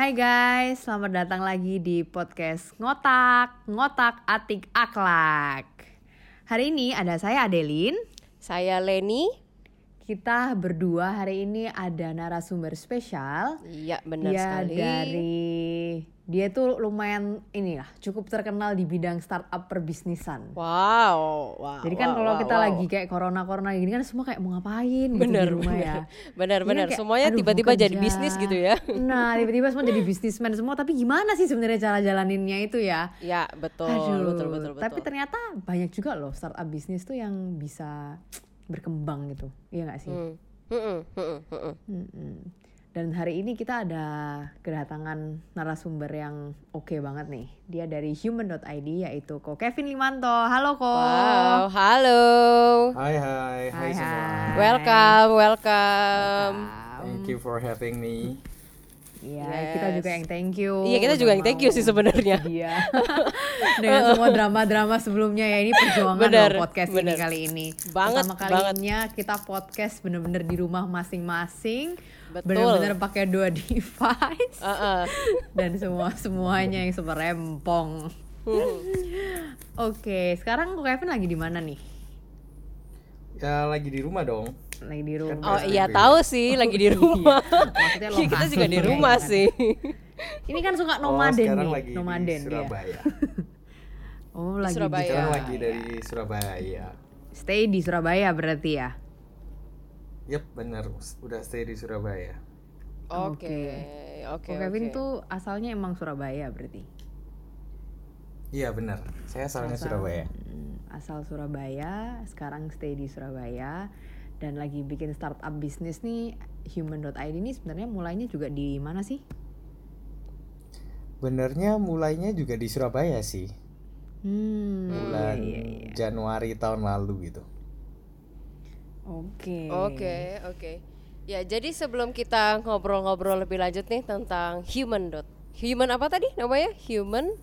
Hai guys, selamat datang lagi di podcast Ngotak, Ngotak Atik Akhlak. Hari ini ada saya Adelin. Saya Leni. Kita berdua hari ini ada narasumber spesial. Iya, benar dia sekali. dari dia tuh lumayan inilah cukup terkenal di bidang startup perbisnisan. Wow, wow. Jadi kan wow, kalau wow, kita wow. lagi kayak corona corona gini kan semua kayak mau ngapain gitu bener, di rumah bener, ya. bener, Ini bener. kayak, Semuanya tiba-tiba jadi bisnis gitu ya. Nah, tiba-tiba semua jadi bisnismen semua. Tapi gimana sih sebenarnya cara jalaninnya itu ya? Ya, betul, Aduh, betul, betul, betul. Tapi ternyata banyak juga loh startup bisnis tuh yang bisa berkembang gitu. Iya nggak sih? Mm-mm, mm-mm, mm-mm. Mm-mm. Dan hari ini kita ada kedatangan narasumber yang oke banget nih. Dia dari human.id yaitu Ko Kevin Limanto. Halo Ko. Wow, halo. Hai hai hai Hai, semua. hai. Welcome, welcome. Thank you for having me. Iya, Yes. kita juga yang thank you. Iya, kita juga yang thank you sih sebenarnya. Iya. Dengan semua drama-drama sebelumnya ya ini perjuangan Bener, loh podcast bener. ini kali ini. Banget, Pertama kalinya kita podcast bener-bener di rumah masing-masing. Betul. Bener-bener pakai dua device. Uh-uh. Dan semua semuanya yang super rempong. Hmm. Oke, sekarang Kevin lagi di mana nih? Ya lagi di rumah dong. Lagi di rumah. Oh PSBB. iya tahu sih lagi di rumah. Maksudnya kita juga di ya, rumah kan? sih. Ini kan suka oh, nomaden sekarang nih, lagi nomaden di dia. Surabaya. Oh, Di lagi Surabaya. di sekarang Iya, lagi dari Surabaya. Stay di Surabaya berarti ya? Yep, bener. Udah stay di Surabaya. Oke, oke, Kevin tuh asalnya emang Surabaya berarti? Iya bener. Saya asalnya Asal- Surabaya. Hmm, asal Surabaya, sekarang stay di Surabaya dan lagi bikin startup bisnis nih human.id ini sebenarnya mulainya juga di mana sih? Benernya mulainya juga di Surabaya sih. Hmm, Bulan iya, iya, iya. Januari tahun lalu gitu. Oke. Oke, oke. Ya, jadi sebelum kita ngobrol-ngobrol lebih lanjut nih tentang human dot human apa tadi namanya? Human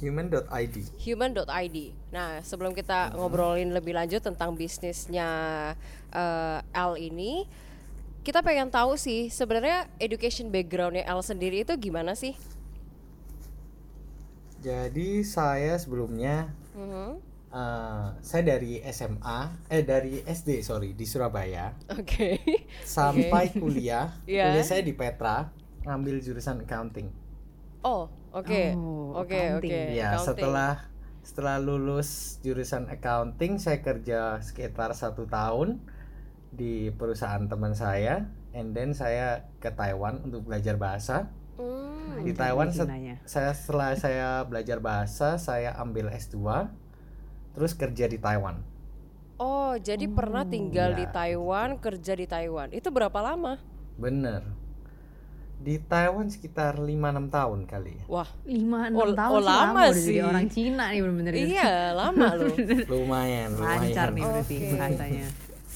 Human.id. human.id. Nah, sebelum kita ngobrolin lebih lanjut tentang bisnisnya eh, L ini, kita pengen tahu sih sebenarnya education backgroundnya L sendiri itu gimana sih? Jadi saya sebelumnya Mhm. eh, saya dari SMA, eh dari SD sorry di Surabaya Oke. sampai kuliah. Iya. Kuliah saya di Petra, ngambil jurusan accounting. Oh, oke. Oh, Oke, accounting. oke. Ya, accounting. setelah setelah lulus jurusan accounting, saya kerja sekitar satu tahun di perusahaan teman saya, and then saya ke Taiwan untuk belajar bahasa. Hmm. Di Taiwan Cinanya. saya setelah saya belajar bahasa, saya ambil S2, terus kerja di Taiwan. Oh, jadi pernah tinggal di Ya. Taiwan, kerja di Taiwan. Itu berapa lama? Bener. Di Taiwan sekitar 5-6 tahun kali ya. Wah, lima Oh, enam tahun oh, sih lama lama udah sih. jadi orang Cina nih bener-bener iya, lama loh. Lumayan, lumayan. Lancar nih berarti Oke. bahasanya.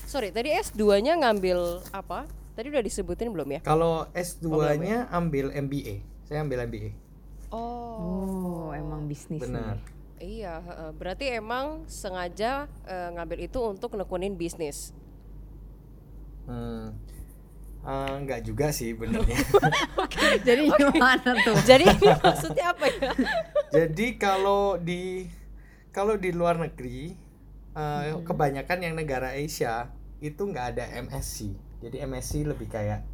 Sorry, tadi S2-nya ngambil apa? Tadi udah disebutin belum ya? Kalau S2-nya ambil MBA. Saya ambil MBA. Oh. Oh, emang bisnis. nih. Benar. Iya, heeh. berarti emang sengaja eh, ngambil itu untuk nekunin bisnis. Hmm. Enggak juga sih benernya. Jadi gimana tuh? Jadi ini maksudnya apa ya? Jadi kalau di kalau di luar negeri eh, kebanyakan yang negara Asia itu nggak ada MSc. Jadi MSc lebih kayak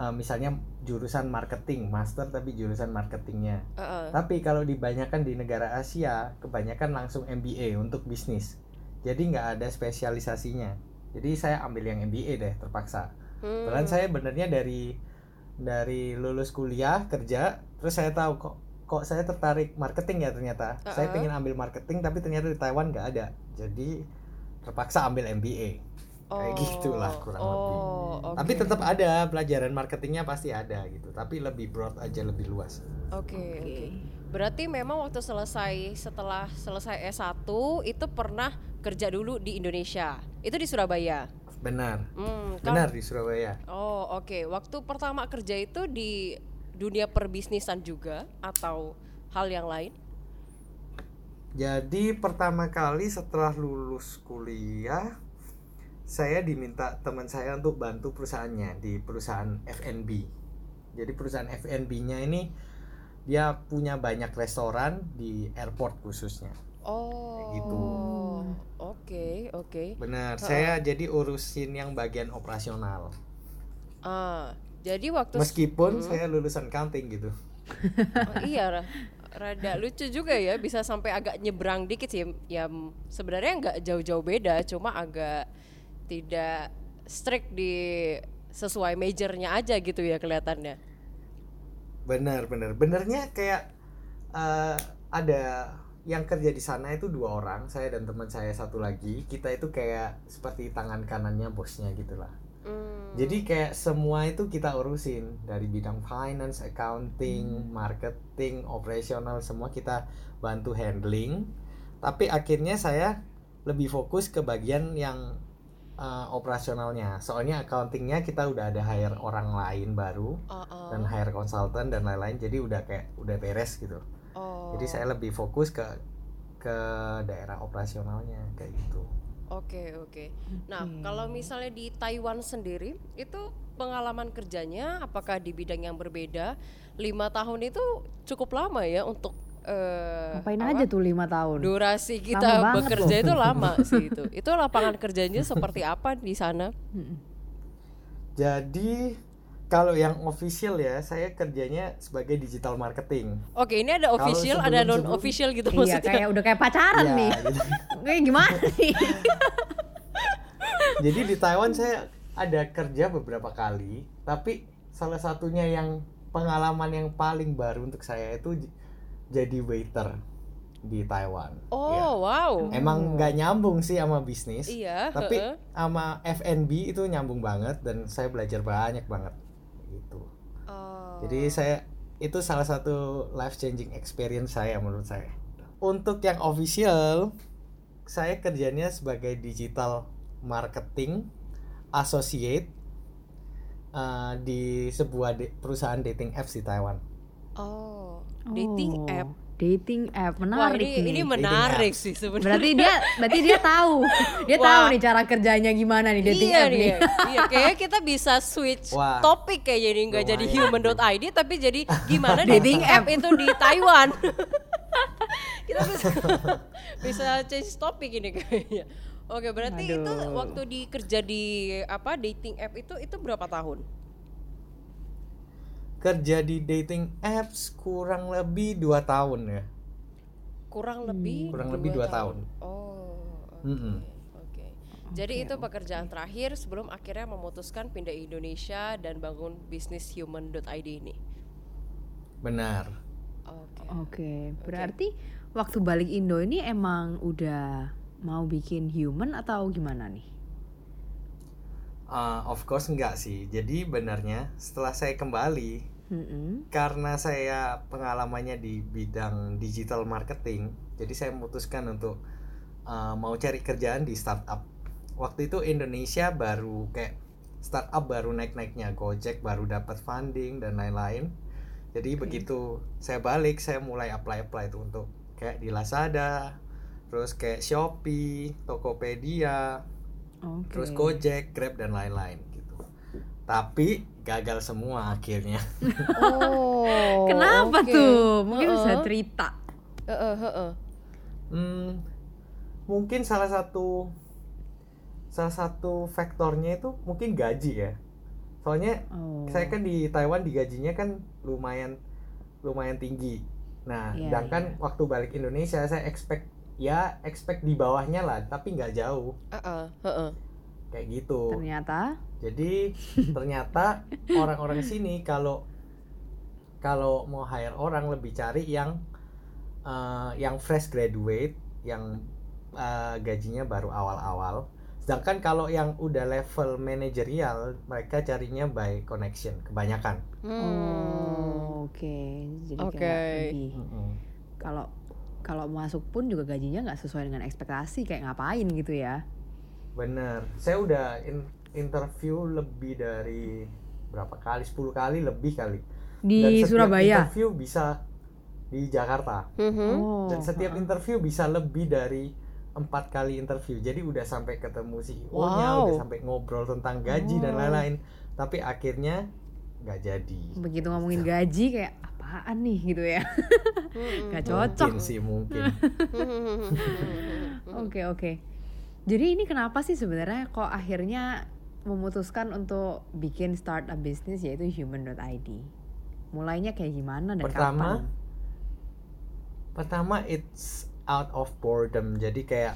eh, misalnya jurusan marketing, master tapi jurusan marketingnya. Heeh. Tapi kalau dibanyakan di negara Asia, kebanyakan langsung MBA untuk bisnis. Jadi nggak ada spesialisasinya. Jadi saya ambil yang MBA deh terpaksa. Hmm. Bahkan saya benernya dari dari lulus kuliah kerja, terus saya tahu kok kok saya tertarik marketing ya ternyata. Saya Uh-uh. pengen ambil marketing tapi ternyata di Taiwan nggak ada. Jadi terpaksa ambil MBA. Kayak gitulah kurang lebih. oh, oke. Tapi tetap ada pelajaran marketingnya pasti ada gitu. Tapi lebih broad aja lebih luas. Oke, oke. Berarti memang waktu selesai setelah selesai S1 itu pernah kerja dulu di Indonesia. Itu di Surabaya. Benar. Hmm, kal- Benar di Surabaya. Oh, oke. Waktu pertama kerja itu di dunia perbisnisan juga atau hal yang lain? Jadi pertama kali setelah lulus kuliah saya diminta teman saya untuk bantu perusahaannya di perusahaan F&B. Jadi perusahaan F&B-nya ini dia punya banyak restoran di airport khususnya. Oh. gitu. Oke, oke. Benar, Ha-ha. saya jadi urusin yang bagian operasional. Ah, jadi waktu Meskipun Hmm. saya lulusan accounting gitu. Oh, iya ra- rada lucu juga ya bisa sampai agak nyebrang dikit sih ya sebenarnya nggak jauh-jauh beda cuma agak tidak strict di sesuai majornya aja gitu ya kelihatannya Benar, benar. Benernya kayak eh, ada yang kerja di sana itu dua orang, saya dan teman saya satu lagi. Kita itu kayak seperti tangan kanannya bosnya gitulah. Hmm, Jadi kayak semua itu kita urusin dari bidang finance, accounting, marketing, operasional semua kita bantu handling. Tapi akhirnya saya lebih fokus ke bagian yang uh, operasionalnya. Soalnya accountingnya kita udah ada hire orang lain baru oh, oh, dan hire konsultan dan lain-lain. Jadi udah kayak udah beres gitu. Jadi saya lebih fokus ke ke daerah operasionalnya kayak gitu. Oke oke. Nah Oke. kalau misalnya di Taiwan sendiri itu pengalaman kerjanya apakah di bidang yang berbeda? Lima tahun itu cukup lama ya untuk eh, Ngapain apa? aja tuh lima tahun? durasi kita bekerja loh. itu lama sih itu. Itu lapangan kerjanya seperti apa di sana? Jadi kalau yang official ya, saya kerjanya sebagai digital marketing. Oke, ini ada official, ada non official gitu Iya maksudnya. kayak udah kayak pacaran Ya, nih. gitu. Kayak gimana nih? Jadi di Taiwan saya ada kerja beberapa kali, tapi salah satunya yang pengalaman yang paling baru untuk saya itu jadi waiter di Taiwan. Oh, Ya. wow. Emang nggak nyambung sih sama bisnis, Iya, tapi sama F&B itu nyambung banget dan saya belajar banyak banget gitu. Oh. Jadi saya itu salah satu life changing experience saya menurut saya. Untuk yang official, saya kerjanya sebagai digital marketing associate uh, di sebuah de- perusahaan dating apps di Taiwan. Oh, dating Oh, app. Dating app Wah, menarik ini nih. ini menarik sih sebenarnya. Berarti dia berarti dia tahu. Dia Wah. tahu nih cara kerjanya gimana nih dating iya app nih. nih. iya, kayaknya kita bisa switch Wah. topik kayak jadi nggak jadi human.id tapi jadi gimana Dating dating app itu di Taiwan. kita bisa bisa change topik ini kayaknya. Oke, berarti itu Aduh. waktu di kerja di apa dating app itu itu berapa tahun? Kerja di dating apps kurang lebih dua tahun ya. Kurang lebih Kurang lebih dua tahun. Oh. Oke. Mm-mm. Oke. Jadi itu pekerjaan terakhir sebelum akhirnya memutuskan pindah Indonesia dan bangun bisnis human.id ini. Benar. Oke. Oke, berarti waktu balik Indo ini emang udah mau bikin human atau gimana nih? Uh, of course enggak sih. Jadi benarnya setelah saya kembali Karena saya pengalamannya di bidang digital marketing, jadi saya memutuskan untuk uh, mau cari kerjaan di startup. Waktu itu Indonesia baru kayak startup baru naik-naiknya Gojek baru dapat funding dan lain-lain. Jadi begitu saya balik, saya mulai apply-apply itu untuk kayak di Lazada, terus kayak Shopee, Tokopedia, Oke. terus Gojek, Grab dan lain-lain gitu. Tapi gagal semua akhirnya. Oh. Kenapa oke. tuh? Mungkin bisa Heeh. cerita. Heeh, heeh. Hmm, mungkin salah satu salah satu faktornya itu mungkin gaji ya. Soalnya Oh. saya kan di Taiwan digajinya kan lumayan lumayan tinggi. Nah, Iya, sedangkan waktu balik Indonesia saya expect ya expect di bawahnya lah, tapi nggak jauh Heeh, heeh. Kayak gitu. Ternyata Jadi ternyata orang-orang sini kalau kalau mau hire orang lebih cari yang eh, yang fresh graduate, yang eh, gajinya baru awal-awal. Sedangkan kalau yang udah level manajerial, mereka carinya by connection kebanyakan. Hmm. Oh, oke. Jadi Oke. kayak lebih Mm-mm. kalau kalau masuk pun juga gajinya nggak sesuai dengan ekspektasi kayak ngapain gitu ya. Bener. Saya udah in- interview lebih dari berapa kali? 10 kali lebih kali. Di Dan setiap Surabaya. Interview bisa di Jakarta. Mhm. Oh. dan setiap interview bisa lebih dari empat kali interview jadi udah sampai ketemu CEO-nya Wow. udah sampai ngobrol tentang gaji dan Oh. lain-lain tapi akhirnya nggak jadi Begitu ngomongin gaji kayak apaan nih gitu ya. Gak cocok. mungkin sih mungkin Oke oke. Jadi ini kenapa sih sebenarnya kok akhirnya memutuskan untuk bikin startup bisnis yaitu human.id? Mulainya kayak gimana dan pertama kapan? pertama it's out of boredom jadi kayak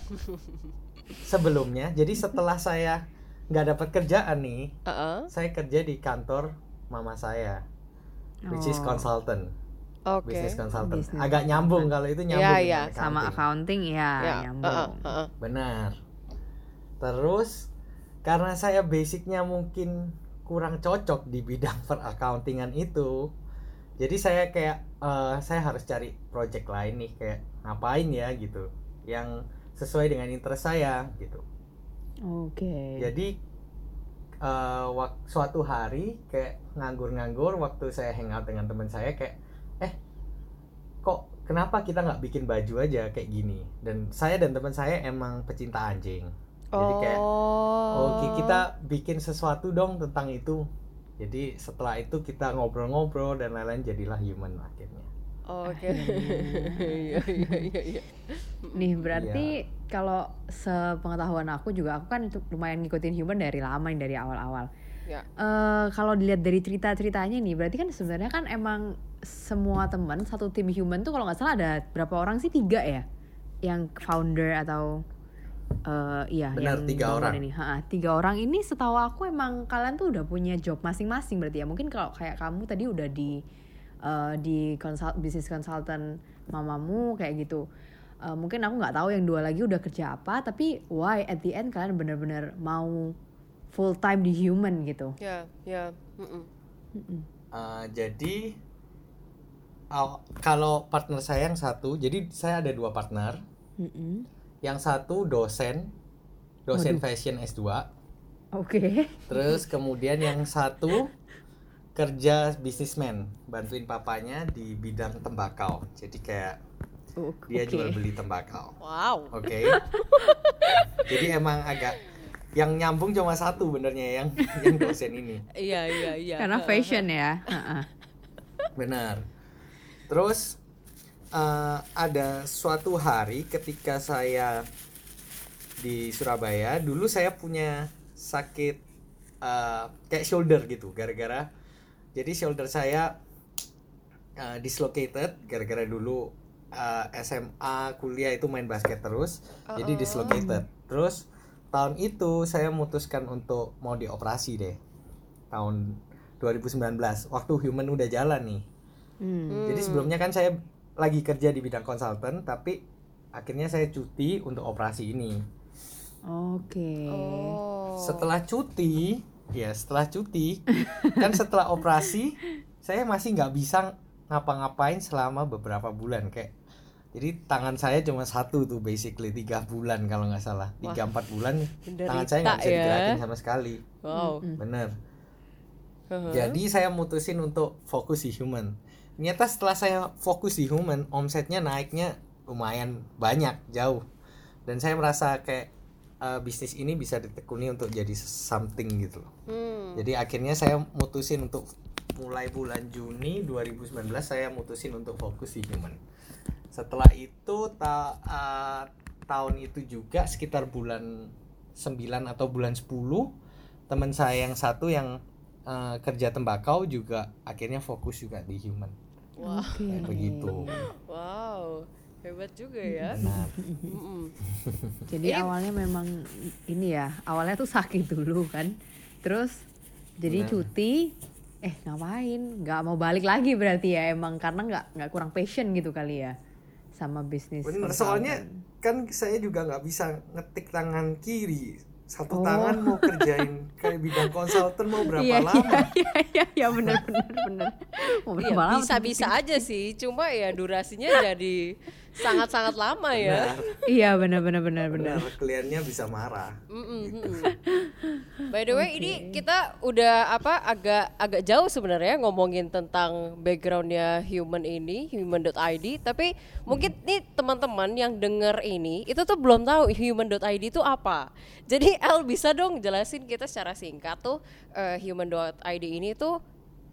sebelumnya jadi setelah saya nggak dapat kerjaan nih Heeh. saya kerja di kantor mama saya which is Oh. consultant Oke. business consultant Business agak nyambung kalau itu nyambung Iya, dengan iya. Sama accounting. accounting ya, Ya, nyambung. heeh, heeh. benar terus karena saya basicnya mungkin kurang cocok di bidang peraccountingan itu jadi saya kayak eh, saya harus cari project lain nih kayak ngapain ya gitu. Yang sesuai dengan interest saya gitu. Oke. jadi eh, wak- suatu hari kayak nganggur-nganggur waktu saya hangout dengan teman saya kayak eh kok kenapa kita nggak bikin baju aja kayak gini? Dan saya dan teman saya emang pecinta anjing jadi kayak Oh. oke kita bikin sesuatu dong tentang itu jadi setelah itu kita ngobrol-ngobrol dan lain-lain jadilah human akhirnya Oke. Iya iya iya iya. Nih berarti kalau sepengetahuan aku juga aku kan itu lumayan ngikutin human dari lama nih dari awal-awal. Ya. Eh, kalau dilihat dari cerita-ceritanya nih, berarti kan sebenarnya kan emang semua teman satu tim human tuh kalau nggak salah ada berapa orang sih tiga ya, yang founder atau eh iya Benar, yang tiga orang. ini. Ha, tiga orang ini setahu aku emang kalian tuh udah punya job masing-masing berarti ya. Mungkin kalau kayak kamu tadi udah di eh, di consult bisnis consultant mamamu kayak gitu. Eh, mungkin aku nggak tahu yang dua lagi udah kerja apa, tapi why at the end kalian bener-bener mau full time di human gitu. Ya, ya. Mm-mm. Mm-mm. Eh, jadi aw- kalau partner saya yang satu jadi saya ada dua partner Mm-mm. Yang satu dosen dosen Waduh. fashion S2 Oke. terus kemudian yang satu kerja bisnismen bantuin papanya di bidang tembakau jadi kayak O- dia Oke. jual beli tembakau Wow. oke jadi emang agak yang nyambung cuma satu benernya yang yang dosen ini Iya iya iya. Karena fashion ya. Benar. Terus eh, ada suatu hari ketika saya di Surabaya, dulu saya punya sakit eh, kayak shoulder gitu, gara-gara jadi shoulder saya eh, dislocated gara-gara dulu eh, SMA kuliah itu main basket terus, jadi Oh. dislocated. Terus tahun itu saya memutuskan untuk mau dioperasi deh. Tahun 2019 waktu human udah jalan nih. Hmm. Jadi sebelumnya kan saya lagi kerja di bidang konsultan tapi akhirnya saya cuti untuk operasi ini. Oke. Oh. Setelah cuti, ya setelah cuti kan setelah operasi saya masih nggak bisa ngapa-ngapain selama beberapa bulan kayak jadi tangan saya cuma satu tuh basically tiga bulan kalau nggak salah tiga empat bulan tangan saya nggak bisa ya. digerakin sama sekali Wow. Bener Heeh. Jadi saya mutusin untuk fokus di human. Ternyata setelah saya fokus di human, omsetnya naiknya lumayan banyak, jauh. Dan saya merasa kayak eh, bisnis ini bisa ditekuni untuk jadi something gitu loh. Hmm. Jadi akhirnya saya mutusin untuk mulai bulan Juni 2019 saya mutusin untuk fokus di human. Setelah itu ta- eh, tahun itu juga sekitar bulan 9 atau bulan 10 teman saya yang satu yang eh, kerja tembakau juga akhirnya fokus juga di human. Wah. Oke. Kayak begitu. Wow. Hebat juga ya. Benar. Mm-mm. Jadi awalnya memang ini ya, awalnya tuh sakit dulu kan. Terus jadi Benar. cuti eh ngapain? Nggak mau balik lagi berarti ya emang karena nggak nggak kurang passion gitu kali ya sama bisnis. Consultant. soalnya kan saya juga nggak bisa ngetik tangan kiri. Satu Oh. tangan mau kerjain kayak bidang konsultan mau berapa iya, lama? Iya iya iya benar benar benar. Mau Iya, berapa lama tuh bisa-bisa aja sih, cuma ya durasinya jadi sangat-sangat lama ya. Benar, Iya benar benar benar benar. benar. Kliennya bisa marah. Mm-mm, mm-mm. By the way, ini kita udah apa agak agak jauh sebenarnya ngomongin tentang backgroundnya human ini, human.id. Tapi mungkin nih teman-teman yang denger ini itu tuh belum tahu human.id itu apa. Jadi El bisa dong jelasin kita secara singkat tuh eh, human.id ini tuh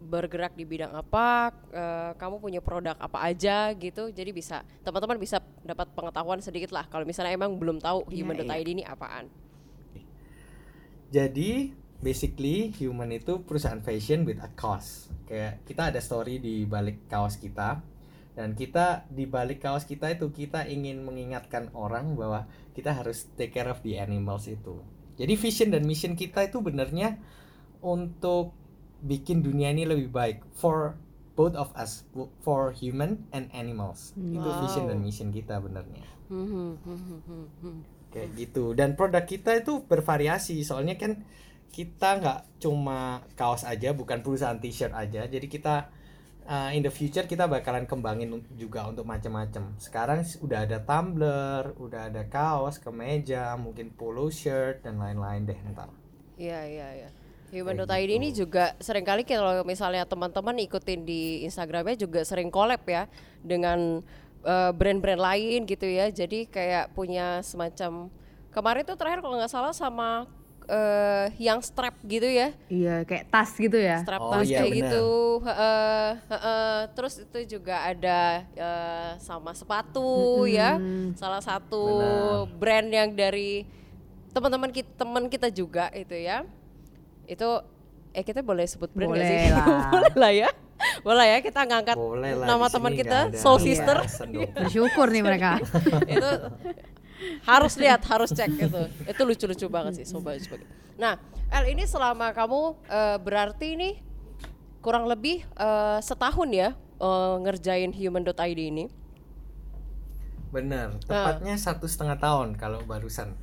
bergerak di bidang apa, eh, kamu punya produk apa aja gitu. Jadi bisa teman-teman bisa dapat pengetahuan sedikit lah kalau misalnya emang belum tahu Iya, human.id ini apaan. Jadi basically human itu perusahaan fashion with a cause. Kayak kita ada story di balik kaos kita dan kita di balik kaos kita itu kita ingin mengingatkan orang bahwa kita harus take care of the animals itu. Jadi vision dan mission kita itu benernya untuk bikin dunia ini lebih baik for both of us for human and animals. Itu vision Wow. dan mission kita benernya Hmm, hmm, hmm, kayak gitu. Dan produk kita itu bervariasi. Soalnya kan kita nggak cuma kaos aja bukan perusahaan t-shirt aja. Jadi kita uh, in the future kita bakalan kembangin juga untuk macam-macam. Sekarang udah ada tumbler udah ada kaos kemeja mungkin polo shirt dan lain-lain deh ntar. Iya iya iya. Human.id ini juga sering kali kalau misalnya teman-teman ikutin di Instagramnya juga sering collab ya dengan eh, brand-brand lain gitu ya. Jadi kayak punya semacam kemarin tuh terakhir kalau nggak salah sama eh, yang strap gitu ya, Iya, kayak tas gitu ya. strap Oh, tas iya, kayak gitu. Heeh, heeh. Terus itu juga ada eh, sama sepatu ya, salah satu Benar. brand yang dari teman-teman kita teman kita juga itu ya itu eh kita boleh sebut brand nggak sih Boleh lah. boleh lah ya boleh ya kita ngangkat boleh nama teman kita Soul Iya. Sister. Bersyukur nih mereka. itu harus lihat harus cek itu itu lucu-lucu banget sih sobat sebagai nah El ini selama kamu eh, berarti ini kurang lebih eh, setahun ya eh, ngerjain human.id ini bener Ah. tepatnya satu setengah tahun kalau barusan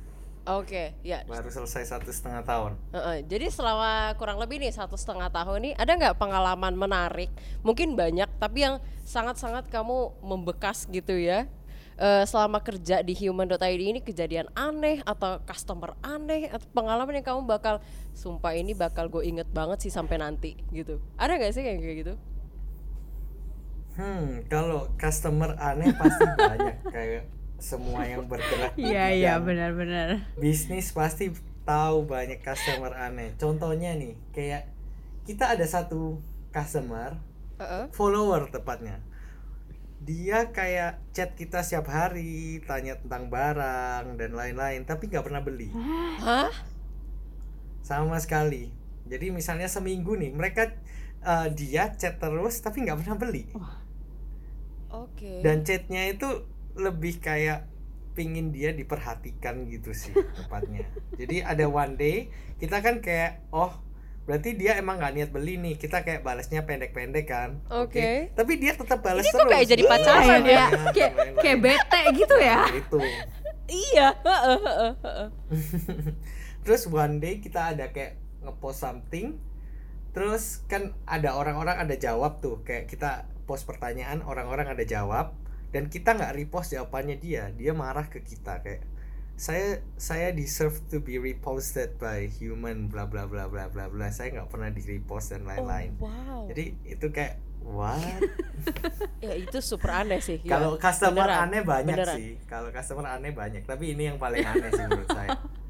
oke ya. Baru selesai satu setengah tahun. Heeh, jadi selama kurang lebih nih satu setengah tahun nih ada nggak pengalaman menarik? Mungkin banyak tapi yang sangat-sangat kamu membekas gitu ya. Eh, selama kerja di human.id ini kejadian aneh atau customer aneh atau pengalaman yang kamu bakal sumpah ini bakal gue inget banget sih sampai nanti gitu. Ada nggak sih kayak gitu? Hmm, kalau customer aneh pasti banyak kayak semua yang bergerak di Iya, iya, bidang benar-benar. bisnis pasti tahu banyak customer aneh. Contohnya nih, kayak kita ada satu customer Heeh. follower tepatnya. Dia kayak chat kita setiap hari, tanya tentang barang dan lain-lain, tapi nggak pernah beli hah sama sekali. Jadi misalnya seminggu nih, mereka eh, dia chat terus tapi nggak pernah beli. oke dan chatnya itu lebih kayak pingin dia diperhatikan gitu sih tepatnya. Jadi ada one day kita kan kayak oh berarti dia emang nggak niat beli nih. Kita kayak balasnya pendek-pendek kan. Oke. tapi dia tetap balas terus kok kayak jadi pacaran Kayak ya? dan kayak kayak bete gitu ya. Nah, itu. Iya. Heeh, heeh, heeh. terus one day kita ada kayak ngepost something. Terus kan ada orang-orang ada jawab tuh. Kayak kita post pertanyaan orang-orang ada jawab dan kita nggak repost jawabannya dia dia marah ke kita kayak saya saya deserve to be reposted by human bla bla bla bla bla bla. Saya nggak pernah di repost dan lain-lain. oh, wow. Jadi itu kayak what? Ya itu super aneh sih. Ya. kalau customer beneran, aneh banyak beneran. sih. Kalau customer aneh banyak. Tapi ini yang paling aneh sih menurut saya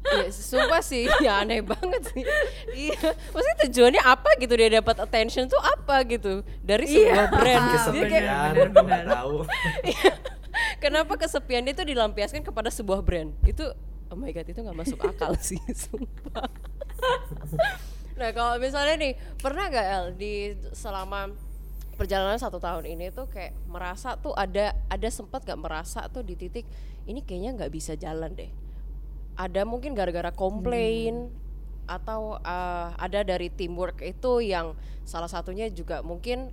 Iya, sumpah sih, ya aneh banget sih. Iya, maksudnya tujuannya apa gitu dia dapat attention tuh apa gitu dari sebuah Iya. brand. Ah, Dia kayak kesepian bener. tahu kenapa kesepian itu dilampiaskan kepada sebuah brand? Itu oh my god itu nggak masuk akal sih, sumpah. nah kalau misalnya nih pernah gak El di selama perjalanan satu tahun ini tuh kayak merasa tuh ada ada sempat gak merasa tuh di titik ini kayaknya nggak bisa jalan deh ada mungkin gara-gara komplain atau eh, ada dari teamwork itu yang salah satunya juga mungkin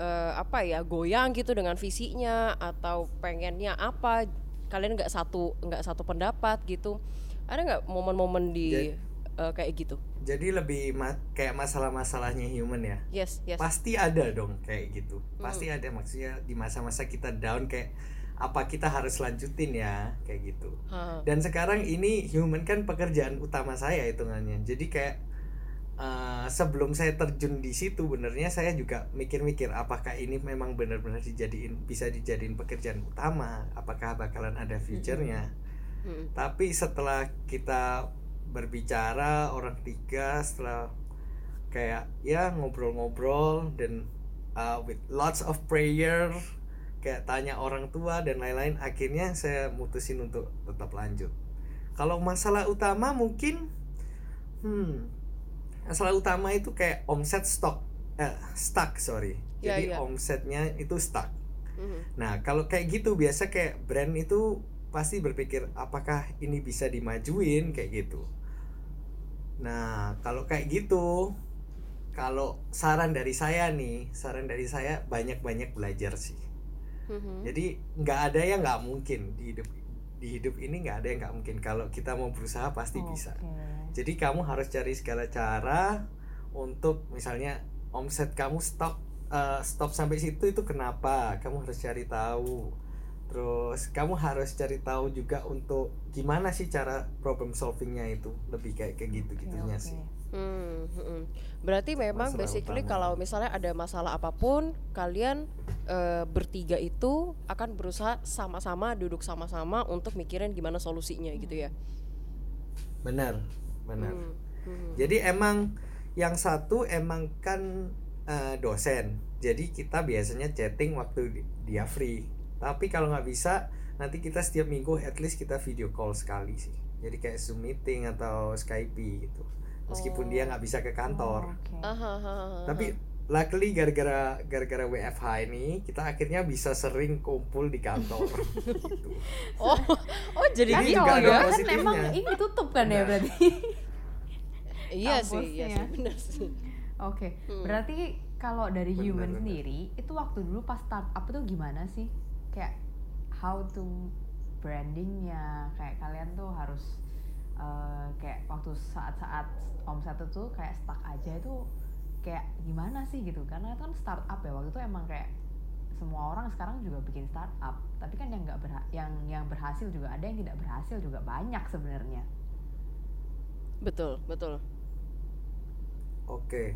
eh, apa ya goyang gitu dengan visinya atau pengennya apa. Kalian nggak satu nggak satu pendapat gitu. Ada nggak momen-momen di eh, kayak gitu? Jadi lebih ma- kayak masalah-masalahnya human ya? Yes yes. Pasti ada dong kayak gitu. Pasti ada maksudnya di masa-masa kita down kayak apa kita harus lanjutin ya kayak gitu. Ha. dan sekarang ini human kan pekerjaan utama saya hitungannya. Jadi kayak eh, sebelum saya terjun di situ benernya saya juga mikir-mikir apakah ini memang benar-benar dijadiin bisa dijadiin pekerjaan utama? Apakah bakalan ada future-nya? Mm-mm. tapi setelah kita berbicara orang tiga setelah kayak ya ngobrol-ngobrol dan uh, with lots of prayer kayak tanya orang tua dan lain-lain akhirnya saya mutusin untuk tetap lanjut kalau masalah utama mungkin hmm masalah utama itu kayak omset stok eh, stuck sorry Ya, jadi ya. omsetnya itu stuck Mhm. Nah, kalau kayak gitu biasa kayak brand itu pasti berpikir apakah ini bisa dimajuin kayak gitu. Nah, kalau kayak gitu, kalau saran dari saya nih, saran dari saya banyak-banyak belajar sih. Mhm. Jadi nggak ada yang nggak mungkin di hidup di hidup ini nggak ada yang nggak mungkin. Kalau kita mau berusaha pasti bisa. Oke. Jadi kamu harus cari segala cara untuk misalnya omset kamu stop eh, stop sampai situ itu kenapa? Kamu harus cari tahu. Terus kamu harus cari tahu juga untuk gimana sih cara problem solvingnya itu lebih kayak kayak gitu gitunya Oke, sih. Hmm, hmm. Berarti memang Masalah basically utama. kalau misalnya ada masalah apa pun, kalian eh, bertiga itu akan berusaha sama-sama duduk sama-sama untuk mikirin gimana solusinya gitu ya. Benar, benar. Hmm, hmm. Jadi emang yang satu emang kan eh, dosen. Jadi kita biasanya chatting waktu di- dia free. Tapi kalau nggak bisa, nanti kita setiap minggu at least kita video call sekali sih. Jadi kayak Zoom meeting atau Skype gitu. Meskipun dia nggak bisa ke kantor. Ha, ha. Tapi luckily gara-gara gara-gara WFH ini kita akhirnya bisa sering kumpul di kantor. gitu. oh, oh jadi Kan Ini gitu juga ada ya? kan positifnya. emang ini tutup kan ya Nah. berarti. Iya sih, iya kampusnya. sih, benar sih. Oke, Hmm. berarti kalau dari Benar, human benar. sendiri itu waktu dulu pas startup itu gimana sih? Kayak how to brandingnya, kayak kalian tuh harus eh, kayak waktu saat-saat omset itu tuh kayak stuck aja itu kayak gimana sih gitu? Karena itu kan startup ya waktu itu emang kayak semua orang sekarang juga bikin startup, tapi kan yang nggak berha- yang yang berhasil juga ada, yang tidak berhasil juga banyak sebenarnya. Betul, betul. Oke.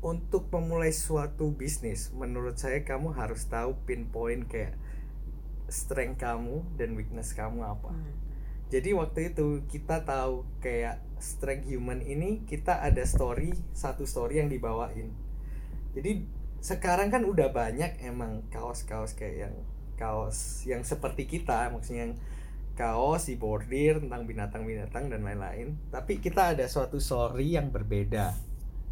Untuk memulai suatu bisnis, menurut saya kamu harus tahu pinpoint kayak strength kamu dan weakness kamu apa. Hmm. Jadi waktu itu kita tahu kayak strength human ini kita ada story, satu story yang dibawain. Jadi sekarang kan udah banyak emang kaos-kaos kayak yang kaos yang seperti kita, maksudnya yang kaos di bordir tentang binatang-binatang dan lain-lain. Tapi kita ada suatu story yang berbeda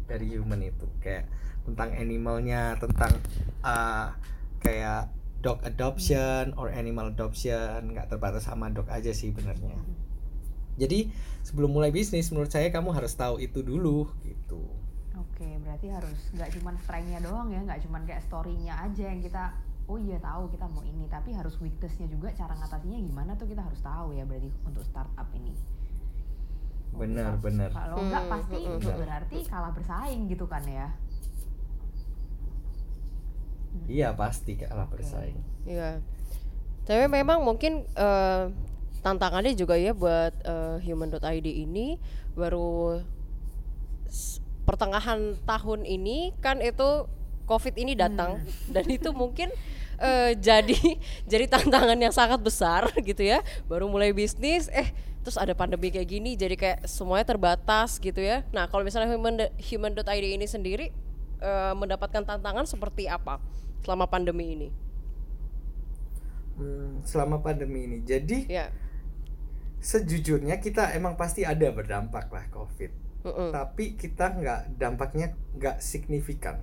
dari human itu, kayak tentang animalnya, tentang uh, kayak dog adoption or animal adoption, nggak terbatas sama dog aja sih benernya. Jadi sebelum mulai bisnis, menurut saya kamu harus tahu itu dulu gitu. Oke, berarti harus nggak cuman strength-nya doang ya, nggak cuman kayak story-nya aja yang kita oh iya tahu kita mau ini, tapi harus weakness-nya juga cara ngatasinya gimana tuh kita harus tahu ya berarti untuk startup ini. Benar, benar. Kalau nggak Hmm, pasti hmm, hmm. berarti kalah bersaing gitu kan ya. Iya pasti kalah bersaing. Iya. Tapi memang mungkin eh, tantangannya juga ya buat eh, human.id ini baru pertengahan tahun ini kan itu COVID ini datang dan itu mungkin eh, jadi jadi tantangan yang sangat besar gitu ya. Baru mulai bisnis eh terus ada pandemi kayak gini jadi kayak semuanya terbatas gitu ya. Nah, kalau misalnya human human.id ini sendiri eh, mendapatkan tantangan seperti apa selama pandemi ini? Hmm, selama pandemi ini. Jadi Ya. sejujurnya kita emang pasti ada berdampak lah COVID. Mm-mm. Tapi kita nggak dampaknya nggak signifikan.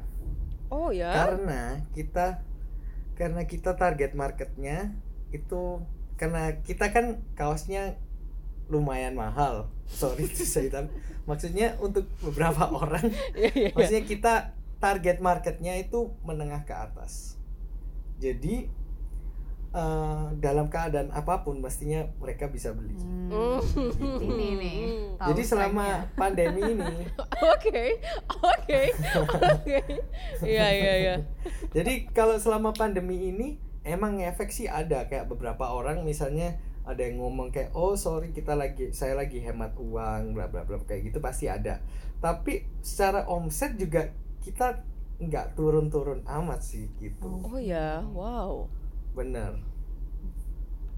Oh ya. Karena kita karena kita target marketnya itu karena kita kan kaosnya lumayan mahal. Sorry to say that. Maksudnya untuk beberapa orang iya, iya. Maksudnya kita target marketnya itu menengah ke atas. Jadi eh, dalam keadaan apa pun mestinya mereka bisa beli. Hmm, Hmm. ini nih. Jadi selama pandemi ini, Oke, oke, oke. Iya, iya, iya. jadi kalau selama pandemi ini emang efek sih ada kayak beberapa orang misalnya ada yang ngomong kayak oh sorry kita lagi saya lagi hemat uang bla bla bla kayak gitu pasti ada. Tapi secara omset juga kita nggak turun-turun amat sih gitu. Oh ya, wow. Bener.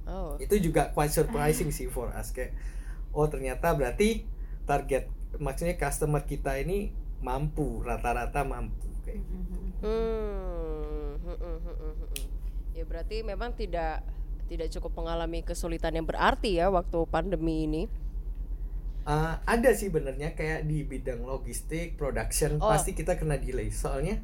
Oh. itu juga quite surprising sih for us kayak oh ternyata berarti target maksudnya customer kita ini mampu rata-rata mampu kayak gitu. Hmm, hmm, hmm, hmm. Ya berarti memang tidak tidak cukup mengalami kesulitan yang berarti ya waktu pandemi ini. Uh, ada sih benernya kayak di bidang logistik, production Oh. pasti kita kena delay. Soalnya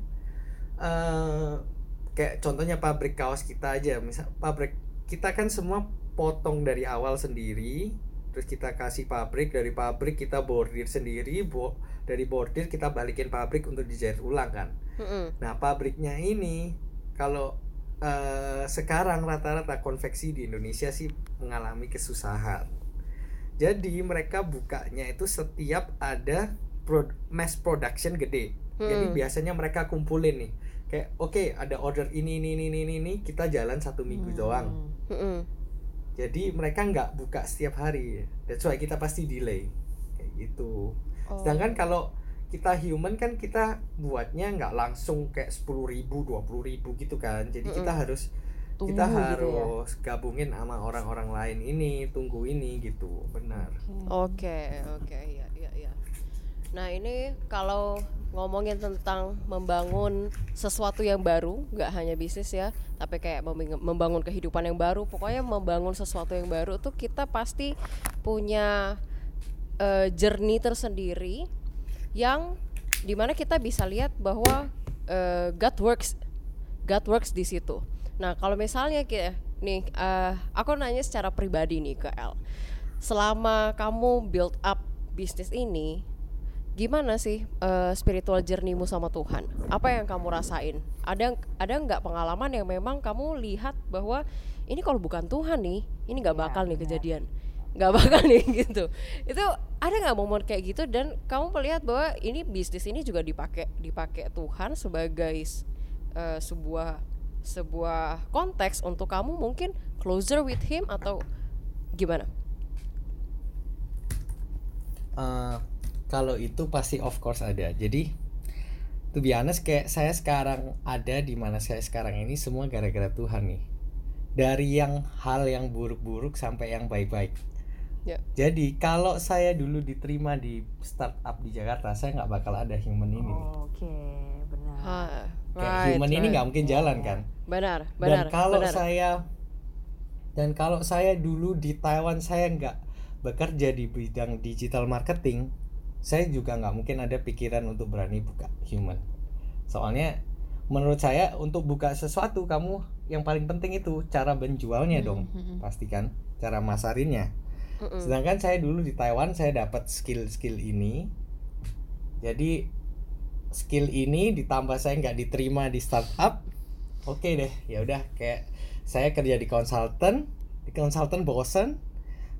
uh, kayak contohnya pabrik kaos kita aja, misal pabrik kita kan semua potong dari awal sendiri, terus kita kasih pabrik dari pabrik kita bordir sendiri, bo dari bordir kita balikin pabrik untuk dijahit ulang kan. Mm-mm. Nah pabriknya ini kalau eh, sekarang rata-rata konveksi di Indonesia sih mengalami kesusahan. Jadi mereka bukanya itu setiap ada pro- mass production gede. Jadi Hmm. biasanya mereka kumpulin nih. Kayak oke ada order ini ini ini ini ini kita jalan satu minggu doang. Mm-mm. Jadi mereka nggak buka setiap hari. That's why kita pasti delay kayak gitu. Oh. Sedangkan kalau kita human kan kita buatnya nggak langsung kayak sepuluh ribu, dua ribu gitu kan. Jadi kita Mm-mm. harus Tunggu kita gitu ya. harus gabungin sama orang-orang lain ini, tunggu ini gitu, benar. Oke, oke, ya, ya, ya. Nah ini kalau ngomongin tentang membangun sesuatu yang baru, nggak hanya bisnis ya, tapi kayak membangun kehidupan yang baru. Pokoknya membangun sesuatu yang baru tuh kita pasti punya eh, journey tersendiri yang di mana kita bisa lihat bahwa eh, God works, God works di situ. Nah kalau misalnya kita nih, eh, aku nanya secara pribadi nih ke El, selama kamu build up bisnis ini, gimana sih eh, spiritual journey-mu sama Tuhan? Apa yang kamu rasain? Ada ada nggak pengalaman yang memang kamu lihat bahwa ini kalau bukan Tuhan nih, ini nggak Iya, bakal nih benar. kejadian, nggak bakal nih gitu. Itu ada nggak momen kayak gitu dan kamu melihat bahwa ini bisnis ini juga dipakai dipakai Tuhan sebagai eh, sebuah sebuah konteks untuk kamu mungkin closer with Him atau gimana? Eh, kalau itu pasti of course ada. Jadi to be honest kayak saya sekarang ada di mana saya sekarang ini semua gara-gara Tuhan nih. Dari yang hal yang buruk-buruk sampai yang baik-baik. Ya. Jadi kalau saya dulu diterima di startup di Jakarta, saya nggak bakal ada human ini. nih. Oke, benar. Ha, right, human ini right. nggak mungkin jalan kan. benar dan benar kalau benar. saya dan kalau saya dulu di Taiwan saya nggak bekerja di bidang digital marketing saya juga nggak mungkin ada pikiran untuk berani buka human. Soalnya menurut saya untuk buka sesuatu kamu yang paling penting itu cara menjualnya dong pastikan cara masarinnya. Sedangkan saya dulu di Taiwan saya dapat skill-skill ini. Jadi skill ini ditambah saya nggak diterima di startup oke deh ya udah kayak saya kerja di konsultan di konsultan bosen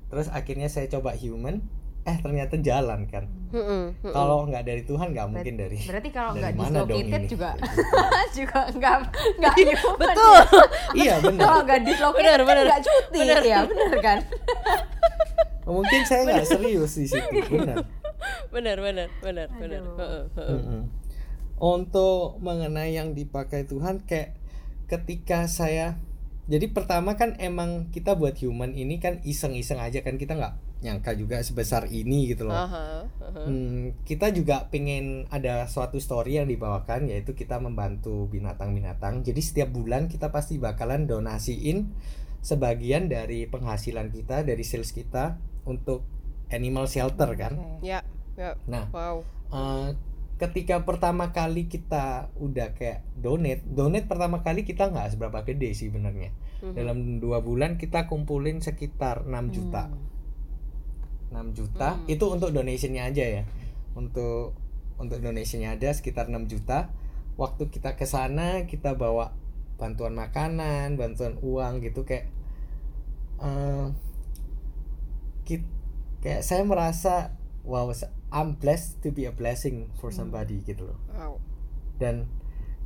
terus akhirnya saya coba human eh ternyata jalan kan. Mm-mm, mm-mm. kalau nggak dari Tuhan nggak mungkin dari Berarti kalau nggak mana dong dislocated ini? juga juga nggak nggak human betul. iya Kalau benar nggak dislocated Benar, kan benar. nggak cuti Benar. ya, benar kan? mungkin saya nggak serius di situ benar. Benar benar benar benar Untuk mengenai yang dipakai Tuhan kayak ketika saya jadi pertama kan emang kita buat human ini kan iseng-iseng aja kan kita nggak nyangka juga sebesar ini gitu loh. Aha, aha. Hmm, kita juga pengen ada suatu story yang dibawakan yaitu kita membantu binatang-binatang. Jadi setiap bulan kita pasti bakalan donasiin sebagian dari penghasilan kita dari sales kita untuk animal shelter kan. Ya ya Nah, wow Eh, ketika pertama kali kita udah kayak donate, donate pertama kali kita nggak seberapa gede sih sebenarnya. Mhm. Dalam dua bulan kita kumpulin sekitar 6 juta, Hmm. 6 juta Hmm. itu untuk donationnya aja ya. Untuk untuk donationnya ada sekitar 6 juta. Waktu kita ke sana kita bawa bantuan makanan, bantuan uang gitu kayak eh kit- kayak saya merasa wow I'm blessed to be a blessing for somebody gitu loh. Wow. Dan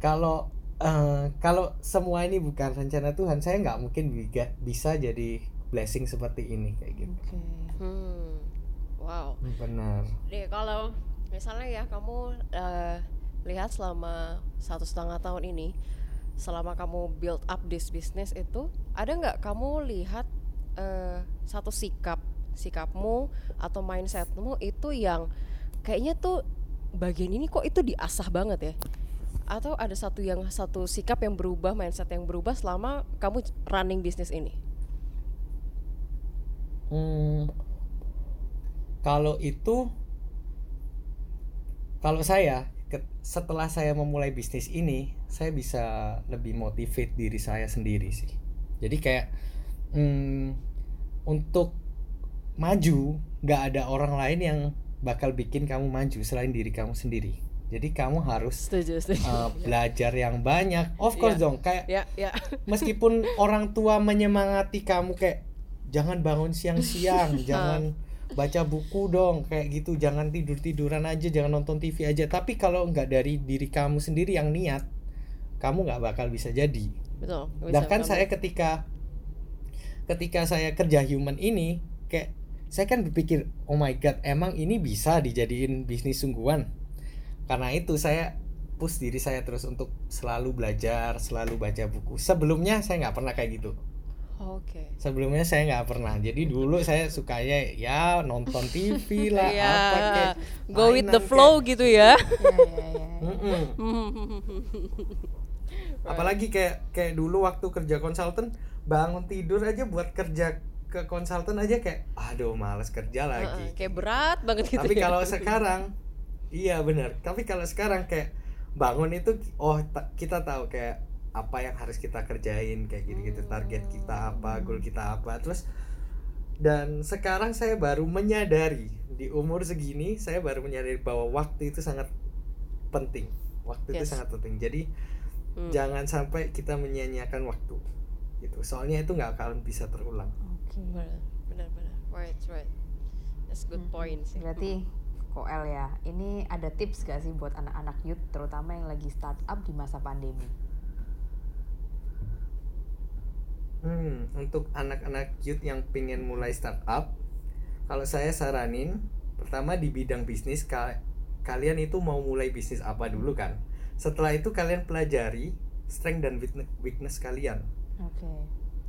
kalau eh, kalau semua ini bukan rencana Tuhan saya nggak mungkin bisa bisa jadi blessing seperti ini kayak gitu. Oke. hmm. wow. Benar. Nih kalau misalnya ya kamu eh, lihat selama satu setengah tahun ini, selama kamu build up this business itu, ada nggak kamu lihat eh, satu sikap sikapmu atau mindsetmu itu yang kayaknya tuh bagian ini kok itu diasah banget ya atau ada satu yang satu sikap yang berubah mindset yang berubah selama kamu running bisnis ini Hmm, kalau itu, kalau saya setelah saya memulai bisnis ini, saya bisa lebih motivate diri saya sendiri sih. Jadi kayak hmm, untuk maju, nggak ada orang lain yang bakal bikin kamu maju selain diri kamu sendiri. Jadi kamu harus setuju setuju uh, belajar yang banyak. Of course Iya. dong, kayak ya ya meskipun orang tua menyemangati kamu kayak jangan bangun siang-siang, jangan baca buku dong kayak gitu, jangan tidur-tiduran aja, jangan nonton TV aja. Tapi kalau nggak dari diri kamu sendiri yang niat, kamu nggak bakal bisa jadi. betul Bahkan kamu- saya ketika ketika saya kerja human ini kayak saya kan berpikir, oh my god, emang ini bisa dijadiin bisnis sungguhan. Karena itu saya push diri saya terus untuk selalu belajar, selalu baca buku. Sebelumnya saya nggak pernah kayak gitu. oke Sebelumnya saya nggak pernah. Jadi dulu saya sukanya ya nonton TV lah, Iya, apa kayak go with the flow gitu ya Iya, iya, iya. Apalagi kayak kayak dulu waktu kerja konsultan bangun tidur aja buat kerja ke konsultan aja kayak aduh males kerja lagi. Heeh, kayak berat banget gitu Tapi ya. kalau sekarang iya benar. Tapi kalau sekarang kayak bangun itu oh ta- kita tahu kayak apa yang harus kita kerjain kayak gitu-gitu target kita apa goal kita apa terus dan sekarang saya baru menyadari di umur segini saya baru menyadari bahwa waktu itu sangat penting waktu itu Yes. sangat penting jadi Hmm. jangan sampai kita menyia-nyiakan waktu gitu soalnya itu nggak akan bisa terulang Oke. benar benar benar right right that's good Mm-mm. point sih Berarti Koel ya, ini ada tips gak sih buat anak-anak youth terutama yang lagi startup di masa pandemi? Hmm, untuk anak-anak youth yang pengen mulai startup, kalau saya saranin, pertama di bidang bisnis ka- kalian itu mau mulai bisnis apa dulu kan? Setelah itu kalian pelajari strength dan weakne- weakness kalian. Oke.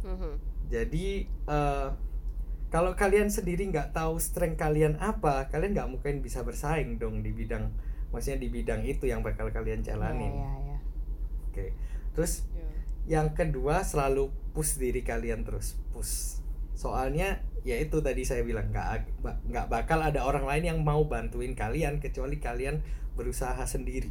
Mhm. Jadi eh, kalau kalian sendiri nggak tahu strength kalian apa, kalian nggak mungkin bisa bersaing dong di bidang, maksudnya di bidang itu yang bakal kalian jalanin. Iya, iya, iya. Oke, terus Ya. yang kedua selalu push diri kalian terus push soalnya ya itu tadi saya bilang nggak nggak bakal ada orang lain yang mau bantuin kalian kecuali kalian berusaha sendiri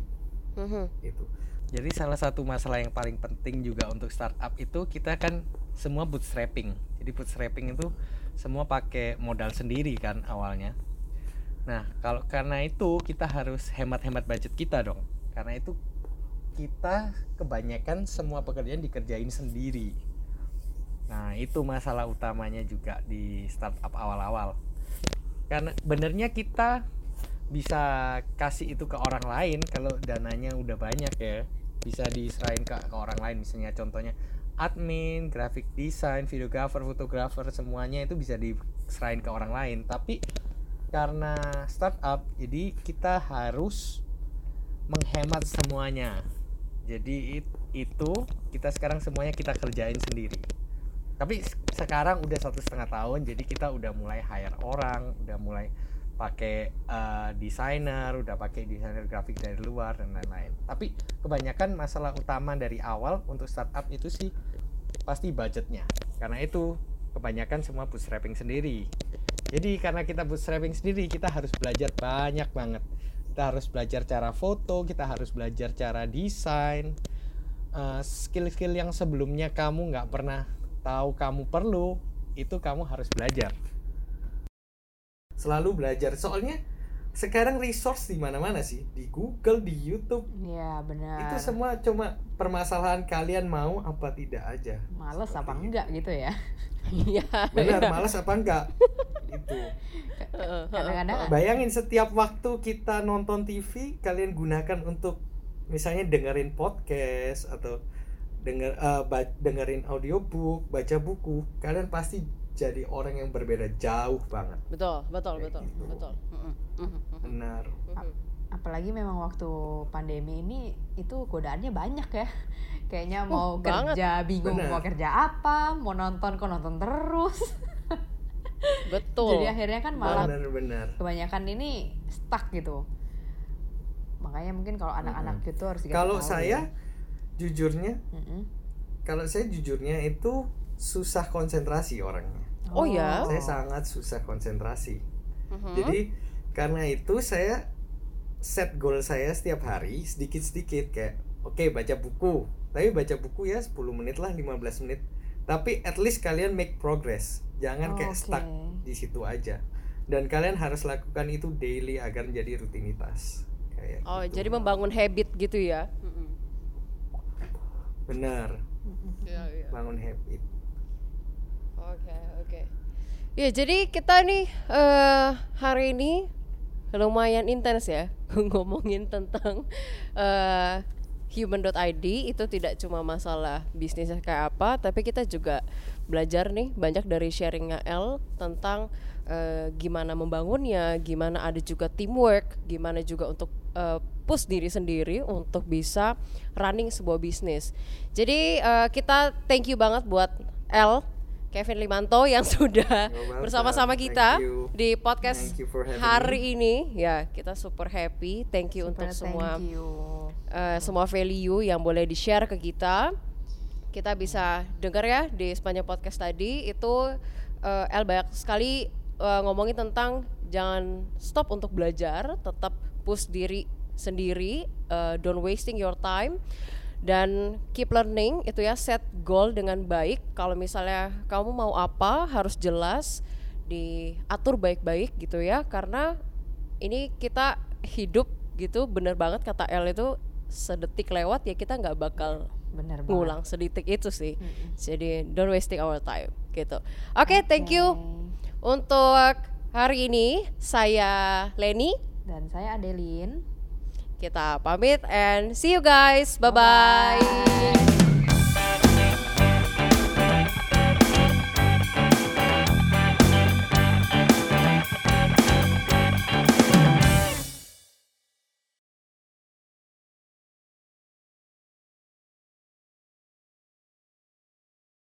Mhm. itu jadi salah satu masalah yang paling penting juga untuk startup itu kita kan semua bootstrapping. Jadi bootstrapping itu semua pakai modal sendiri kan awalnya. Nah kalau karena itu kita harus hemat-hemat budget kita dong. Karena itu kita kebanyakan semua pekerjaan dikerjain sendiri. Nah itu masalah utamanya juga di startup awal-awal. Karena benernya kita bisa kasih itu ke orang lain kalau dananya udah banyak ya. Bisa diserahin ke, ke orang lain. Misalnya contohnya admin, graphic design, videographer, fotografer semuanya itu bisa diserahin ke orang lain. Tapi karena startup jadi kita harus menghemat semuanya. Jadi it- itu kita sekarang semuanya kita kerjain sendiri. Tapi sekarang udah satu setengah tahun jadi kita udah mulai hire orang udah mulai pakai eh, desainer udah pakai desainer grafik dari luar dan lain-lain. Tapi kebanyakan masalah utama dari awal untuk startup itu sih pasti budgetnya. Karena itu kebanyakan semua bootstrapping sendiri. Jadi karena kita bootstrapping sendiri kita harus belajar banyak banget. Kita harus belajar cara foto kita harus belajar cara desain. Eh, skill-skill yang sebelumnya kamu nggak pernah tahu kamu perlu itu kamu harus belajar. Selalu belajar. Soalnya sekarang resource di mana-mana sih di Google di YouTube Iya, benar. itu semua cuma permasalahan kalian mau apa tidak aja Males apa Seperti enggak gitu ya? Iya. benar malas apa enggak itu. Kadang-kadang bayangin setiap waktu kita nonton TV kalian gunakan untuk misalnya dengerin podcast atau denger ba- dengerin audiobook baca buku kalian pasti jadi orang yang berbeda jauh banget betul betul Kayak betul gitu. betul mhm, mhm, benar mhm. apalagi memang waktu pandemi ini itu godaannya banyak ya. Kayaknya mau banget. kerja bingung Benar. mau kerja apa, mau nonton kok nonton terus. betul Jadi akhirnya kan malah benar benar kebanyakan ini stuck gitu. makanya mungkin kalau anak-anak itu harus dikasih Kalau saya ya. jujurnya, Mm-mm. kalau saya jujurnya itu susah konsentrasi orangnya. Oh, ya? Saya sangat susah konsentrasi. Mhm. Jadi karena itu saya set goal saya setiap hari sedikit-sedikit kayak oke baca buku. Tapi baca buku ya 10 menit lah 15 menit. Tapi at least kalian make progress. Jangan kayak Oke. stuck di situ aja. Dan kalian harus lakukan itu daily agar menjadi rutinitas. Kayak Oh, gitu. jadi membangun habit gitu ya. benar Iya, iya. bangun habit. Oke, oke. Ya, jadi kita nih eh hari ini lumayan intens ya ngomongin tentang eh human.id itu tidak cuma masalah bisnisnya kayak apa, tapi kita juga belajar nih banyak dari sharingnya L tentang eh, gimana membangunnya, gimana ada juga teamwork, gimana juga untuk eh, push diri sendiri untuk bisa running sebuah bisnis. Jadi eh, kita thank you banget buat L Kevin Limanto yang sudah bersama-sama kita di podcast hari ini. Ya, kita super happy. Thank you Super untuk semua you. eh, semua value yang boleh di-share ke kita. Kita bisa dengar ya di sepanjang podcast tadi itu eh, El banyak sekali eh, ngomongin tentang jangan stop untuk belajar, tetap push diri sendiri, eh, don't wasting your time dan keep learning itu ya set goal dengan baik. Kalau misalnya kamu mau apa harus jelas diatur baik-baik gitu ya. Karena ini kita hidup gitu bener banget kata L itu sedetik lewat ya kita nggak bakal Bener banget. ngulang sedetik itu sih. Jadi don't wasting our time gitu. Oke thank you untuk hari ini. Saya Leni. Dan saya Adeline. Kita pamit and see you guys. Bye bye